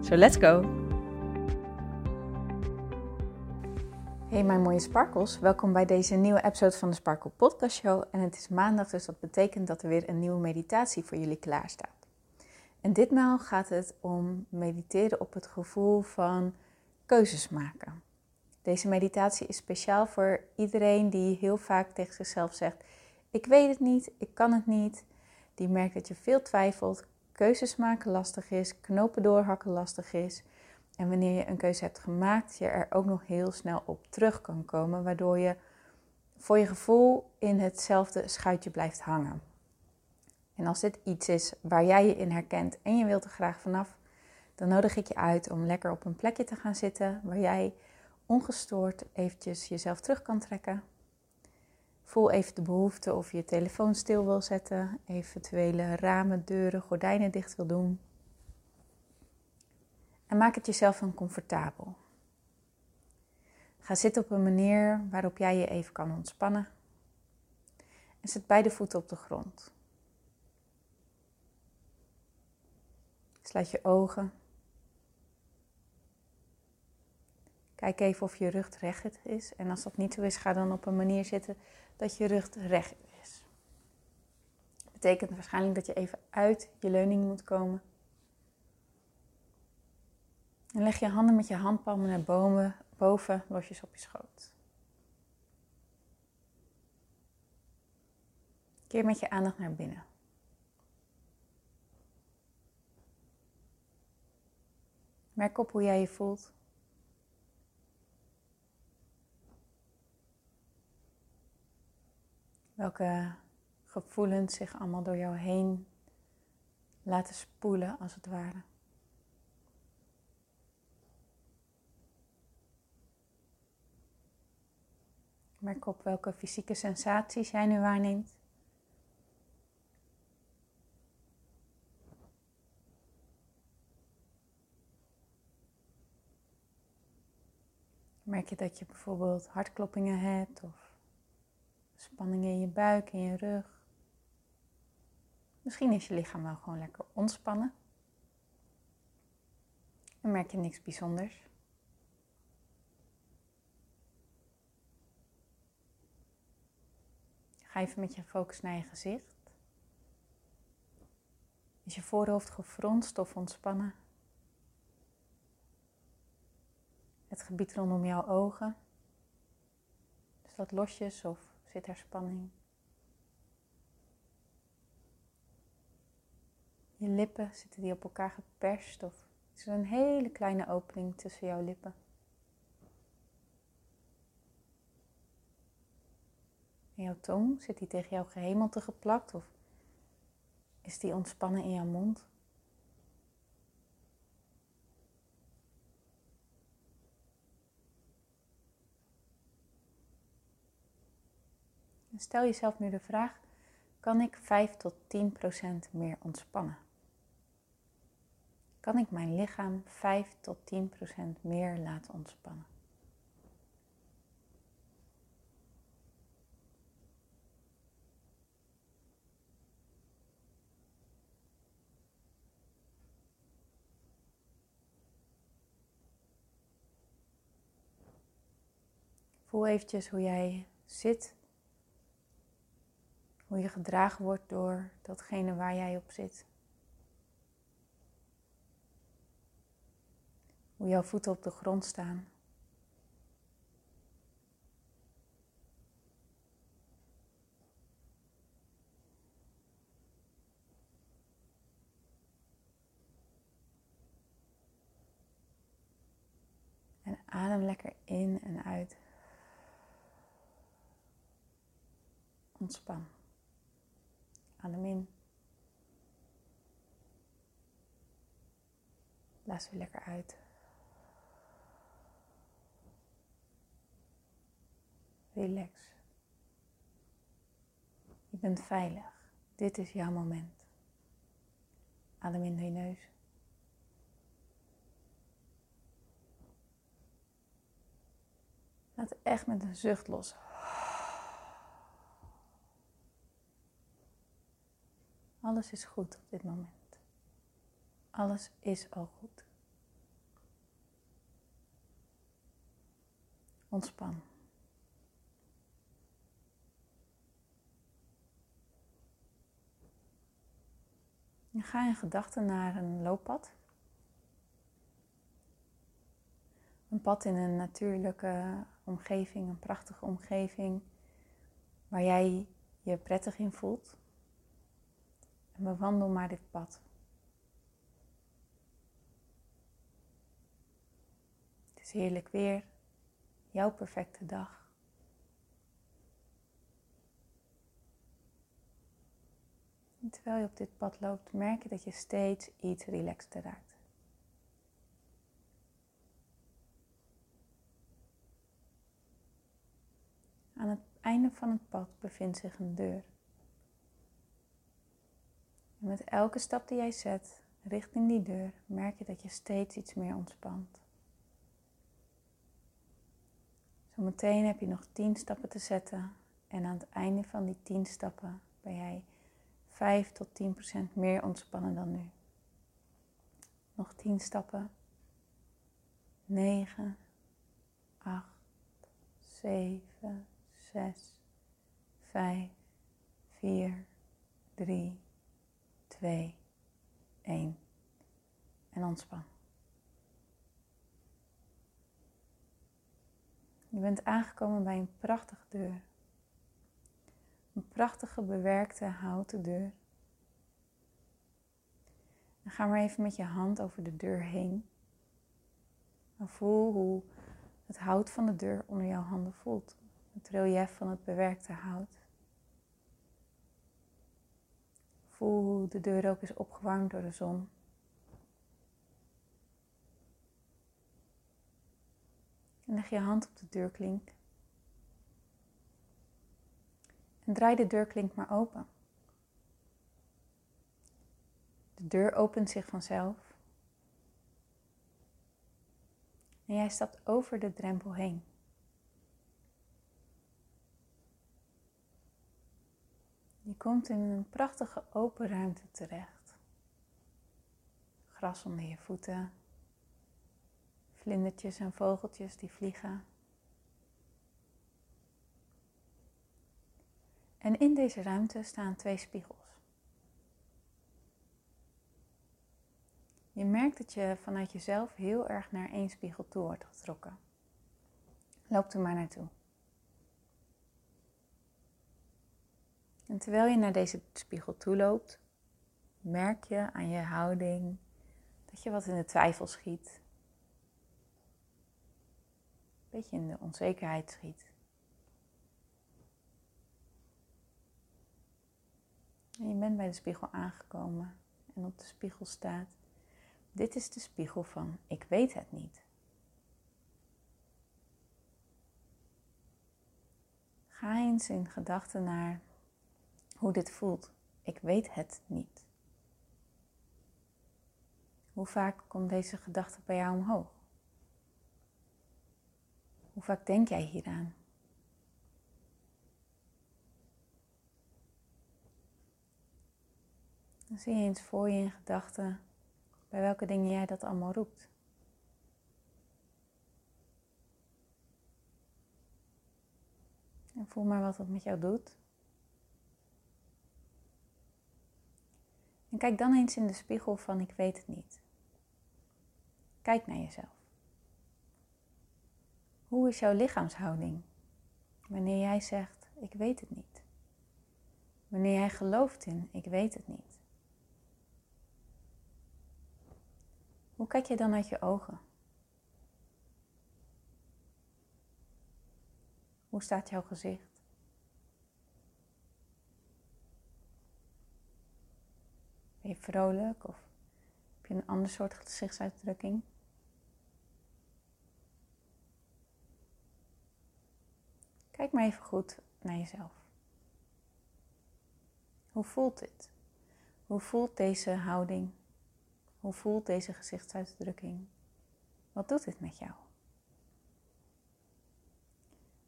So let's go! Hey mijn mooie sparkles, welkom bij deze nieuwe episode van de Sparkle Podcast Show. En het is maandag, dus dat betekent dat er weer een nieuwe meditatie voor jullie klaar staat. En ditmaal gaat het om mediteren op het gevoel van keuzes maken. Deze meditatie is speciaal voor iedereen die heel vaak tegen zichzelf zegt: Ik weet het niet, ik kan het niet. Die merkt dat je veel twijfelt, keuzes maken lastig is, knopen doorhakken lastig is. En wanneer je een keuze hebt gemaakt, je er ook nog heel snel op terug kan komen, waardoor je voor je gevoel in hetzelfde schuitje blijft hangen. En als dit iets is waar jij je in herkent en je wilt er graag vanaf, dan nodig ik je uit om lekker op een plekje te gaan zitten waar jij ongestoord eventjes jezelf terug kan trekken. Voel even de behoefte of je je telefoon stil wil zetten, eventuele ramen, deuren, gordijnen dicht wil doen. En maak het jezelf dan comfortabel. Ga zitten op een manier waarop jij je even kan ontspannen. En zet beide voeten op de grond. Sluit je ogen. Kijk even of je rug recht is. En als dat niet zo is, ga dan op een manier zitten dat je rug recht is. Dat betekent waarschijnlijk dat je even uit je leuning moet komen. En leg je handen met je handpalmen naar boven, boven losjes op je schoot. Keer met je aandacht naar binnen. Merk op hoe jij je voelt. Welke gevoelens zich allemaal door jou heen laten spoelen, als het ware. Merk op welke fysieke sensaties jij nu waarneemt. Merk je dat je bijvoorbeeld hartkloppingen hebt of spanning in je buik en je rug? Misschien is je lichaam wel gewoon lekker ontspannen. En merk je niks bijzonders. Ga even met je focus naar je gezicht. Is je voorhoofd gefronst of ontspannen? Het gebied rondom jouw ogen. Is dat losjes of zit er spanning? Je lippen, zitten die op elkaar geperst of is er een hele kleine opening tussen jouw lippen? En jouw tong, zit die tegen jouw gehemelte geplakt of is die ontspannen in jouw mond? Stel jezelf nu de vraag: kan ik 5 tot 10 procent meer ontspannen? Kan ik mijn lichaam 5 tot 10 procent meer laten ontspannen? Voel eventjes hoe jij zit hoe je gedragen wordt door datgene waar jij op zit. Hoe jouw voeten op de grond staan. En adem lekker in en uit. Ontspan. Adem in. Blaas weer lekker uit. Relax. Je bent veilig. Dit is jouw moment. Adem in door je neus. Laat echt met een zucht los. Alles is goed op dit moment. Alles is al goed. Ontspan. Ga in gedachten naar een looppad. Een pad in een natuurlijke omgeving, een prachtige omgeving waar jij je prettig in voelt. En bewandel maar dit pad. Het is heerlijk weer, jouw perfecte dag. Terwijl je op dit pad loopt, merk je dat je steeds iets relaxter raakt. Aan het einde van het pad bevindt zich een deur. En met elke stap die jij zet richting die deur, merk je dat je steeds iets meer ontspant. Zometeen heb je nog 10 stappen te zetten en aan het einde van die 10 stappen ben jij 5 tot 10 procent meer ontspannen dan nu. Nog 10 stappen. 9, 8, 7, 6, 5, 4, 3, 2, 1. En ontspan. Je bent aangekomen bij een prachtige deur. Een prachtige bewerkte houten deur. En ga maar even met je hand over de deur heen. En voel hoe het hout van de deur onder jouw handen voelt. Het relief van het bewerkte hout. Voel hoe de deur ook is opgewarmd door de zon. En leg je hand op de deurklink. En draai de deurklink maar open. De deur opent zich vanzelf. En jij stapt over de drempel heen. Je komt in een prachtige open ruimte terecht. Gras onder je voeten, vlindertjes en vogeltjes die vliegen. En in deze ruimte staan twee spiegels. Je merkt dat je vanuit jezelf heel erg naar één spiegel toe wordt getrokken. Loop er maar naartoe. En terwijl je naar deze spiegel toe loopt, merk je aan je houding dat je wat in de twijfel schiet. Een beetje in de onzekerheid schiet. En je bent bij de spiegel aangekomen en op de spiegel staat: Dit is de spiegel van ik weet het niet. Ga eens in gedachten naar hoe dit voelt. Ik weet het niet. Hoe vaak komt deze gedachte bij jou omhoog? Hoe vaak denk jij hieraan? Dan zie je eens voor je in gedachten bij welke dingen jij dat allemaal roept. En voel maar wat dat met jou doet. En kijk dan eens in de spiegel van ik weet het niet. Kijk naar jezelf. Hoe is jouw lichaamshouding wanneer jij zegt ik weet het niet? Wanneer jij gelooft in ik weet het niet? Hoe kijk je dan uit je ogen? Hoe staat jouw gezicht? Ben je vrolijk of heb je een ander soort gezichtsuitdrukking? Kijk maar even goed naar jezelf. Hoe voelt dit? Hoe voelt deze houding? Hoe voelt deze gezichtsuitdrukking? Wat doet dit met jou?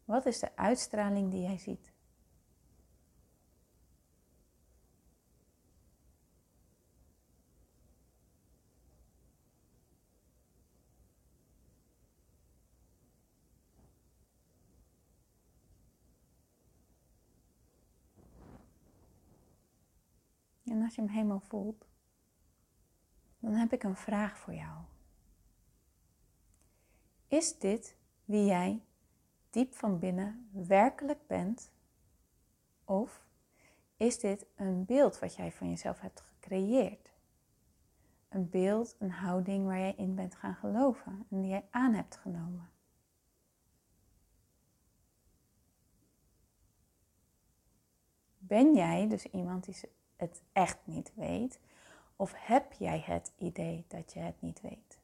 Wat is de uitstraling die jij ziet? En als je hem helemaal voelt, dan heb ik een vraag voor jou. Is dit wie jij diep van binnen werkelijk bent? Of is dit een beeld wat jij van jezelf hebt gecreëerd? Een beeld, een houding waar jij in bent gaan geloven en die jij aan hebt genomen. Ben jij dus iemand die het echt niet weet? Of heb jij het idee dat je het niet weet?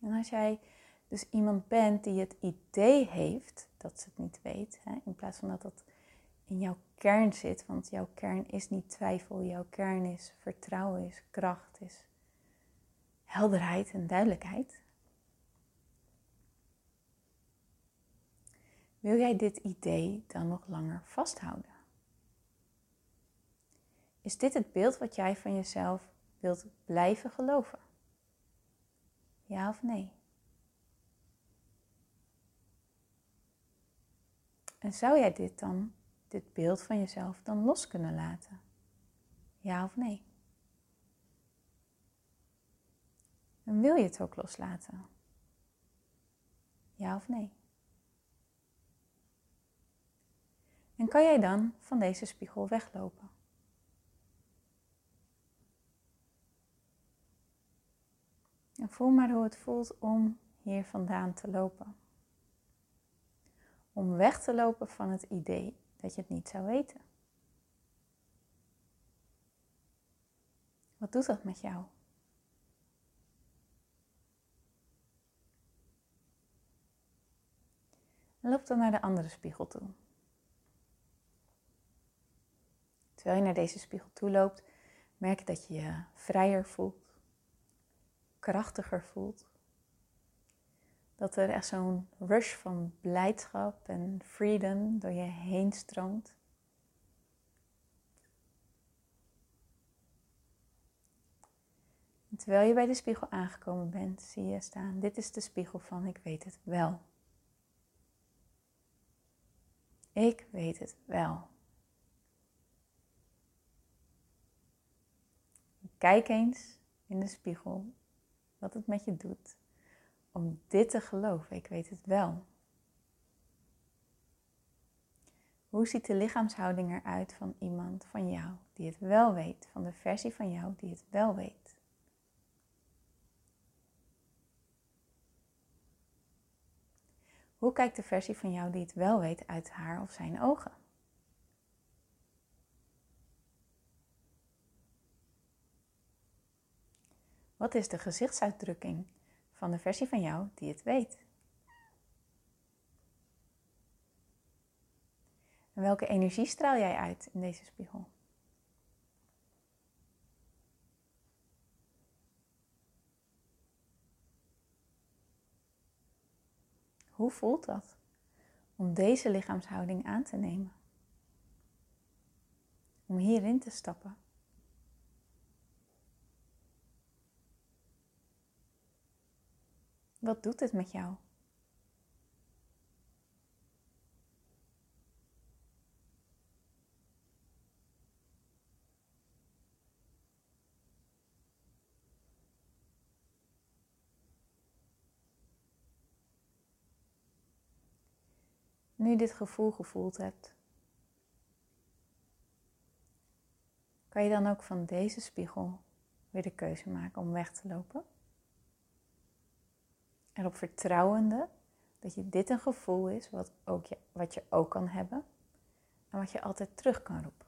En als jij dus iemand bent die het idee heeft dat ze het niet weet, hè, in plaats van dat dat in jouw kern zit, want jouw kern is niet twijfel, jouw kern is vertrouwen, is kracht, is helderheid en duidelijkheid. Wil jij dit idee dan nog langer vasthouden? Is dit het beeld wat jij van jezelf wilt blijven geloven? Ja of nee? En zou jij dit dan, dit beeld van jezelf, dan los kunnen laten? Ja of nee? En wil je het ook loslaten? Ja of nee? En kan jij dan van deze spiegel weglopen? En voel maar hoe het voelt om hier vandaan te lopen. Om weg te lopen van het idee dat je het niet zou weten. Wat doet dat met jou? En loop dan naar de andere spiegel toe. Terwijl je naar deze spiegel toe loopt, merk je dat je je vrijer voelt, krachtiger voelt. Dat er echt zo'n rush van blijdschap en freedom door je heen stroomt. Terwijl je bij de spiegel aangekomen bent, zie je staan: Dit is de spiegel van ik weet het wel. Ik weet het wel. Kijk eens in de spiegel wat het met je doet om dit te geloven. Ik weet het wel. Hoe ziet de lichaamshouding eruit van iemand van jou die het wel weet, van de versie van jou die het wel weet? Hoe kijkt de versie van jou die het wel weet uit haar of zijn ogen? Wat is de gezichtsuitdrukking van de versie van jou die het weet? En welke energie straal jij uit in deze spiegel? Hoe voelt dat om deze lichaamshouding aan te nemen? Om hierin te stappen? Wat doet het met jou? Nu je dit gevoel gevoeld hebt, kan je dan ook van deze spiegel weer de keuze maken om weg te lopen? Erop vertrouwende dat je dit een gevoel is wat, ook je, wat je ook kan hebben en wat je altijd terug kan roepen.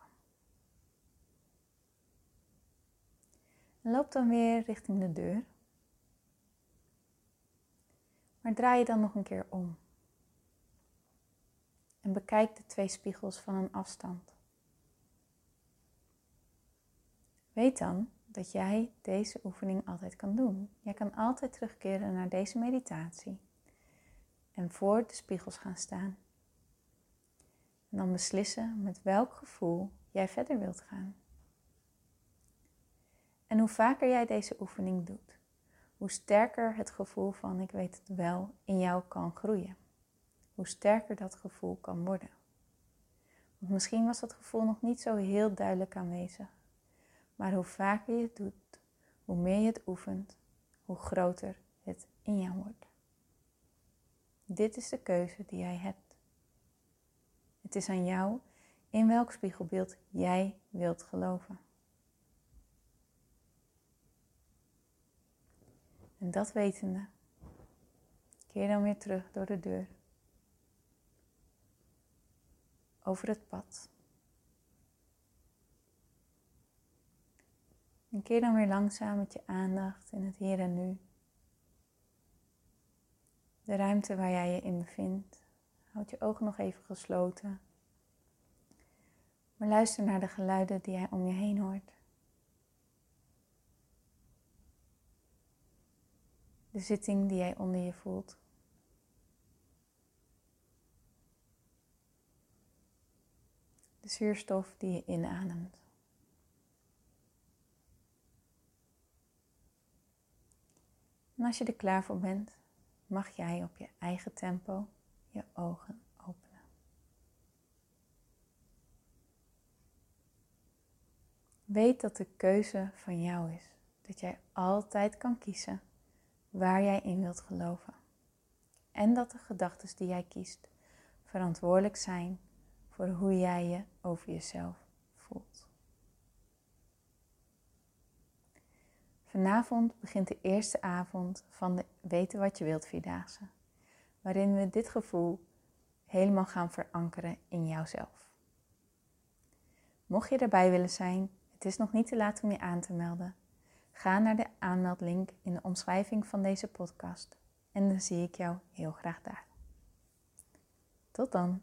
En loop dan weer richting de deur. Maar draai je dan nog een keer om. En bekijk de twee spiegels van een afstand. Weet dan dat jij deze oefening altijd kan doen. Jij kan altijd terugkeren naar deze meditatie en voor de spiegels gaan staan. En dan beslissen met welk gevoel jij verder wilt gaan. En hoe vaker jij deze oefening doet, hoe sterker het gevoel van ik weet het wel in jou kan groeien. Hoe sterker dat gevoel kan worden. Want misschien was dat gevoel nog niet zo heel duidelijk aanwezig. Maar hoe vaker je het doet, hoe meer je het oefent, hoe groter het in jou wordt. Dit is de keuze die jij hebt. Het is aan jou in welk spiegelbeeld jij wilt geloven. En dat wetende, keer dan weer terug door de deur. Over het pad. En keer dan weer langzaam met je aandacht in het hier en nu. De ruimte waar jij je in bevindt. Houd je ogen nog even gesloten. Maar luister naar de geluiden die jij om je heen hoort. De zitting die jij onder je voelt. De zuurstof die je inademt. En als je er klaar voor bent, mag jij op je eigen tempo je ogen openen. Weet dat de keuze van jou is. Dat jij altijd kan kiezen waar jij in wilt geloven. En dat de gedachten die jij kiest verantwoordelijk zijn voor hoe jij je over jezelf voelt. Vanavond begint de eerste avond van de Weten wat je wilt Vierdaagse, waarin we dit gevoel helemaal gaan verankeren in jouzelf. Mocht je erbij willen zijn, het is nog niet te laat om je aan te melden. Ga naar de aanmeldlink in de omschrijving van deze podcast en dan zie ik jou heel graag daar. Tot dan!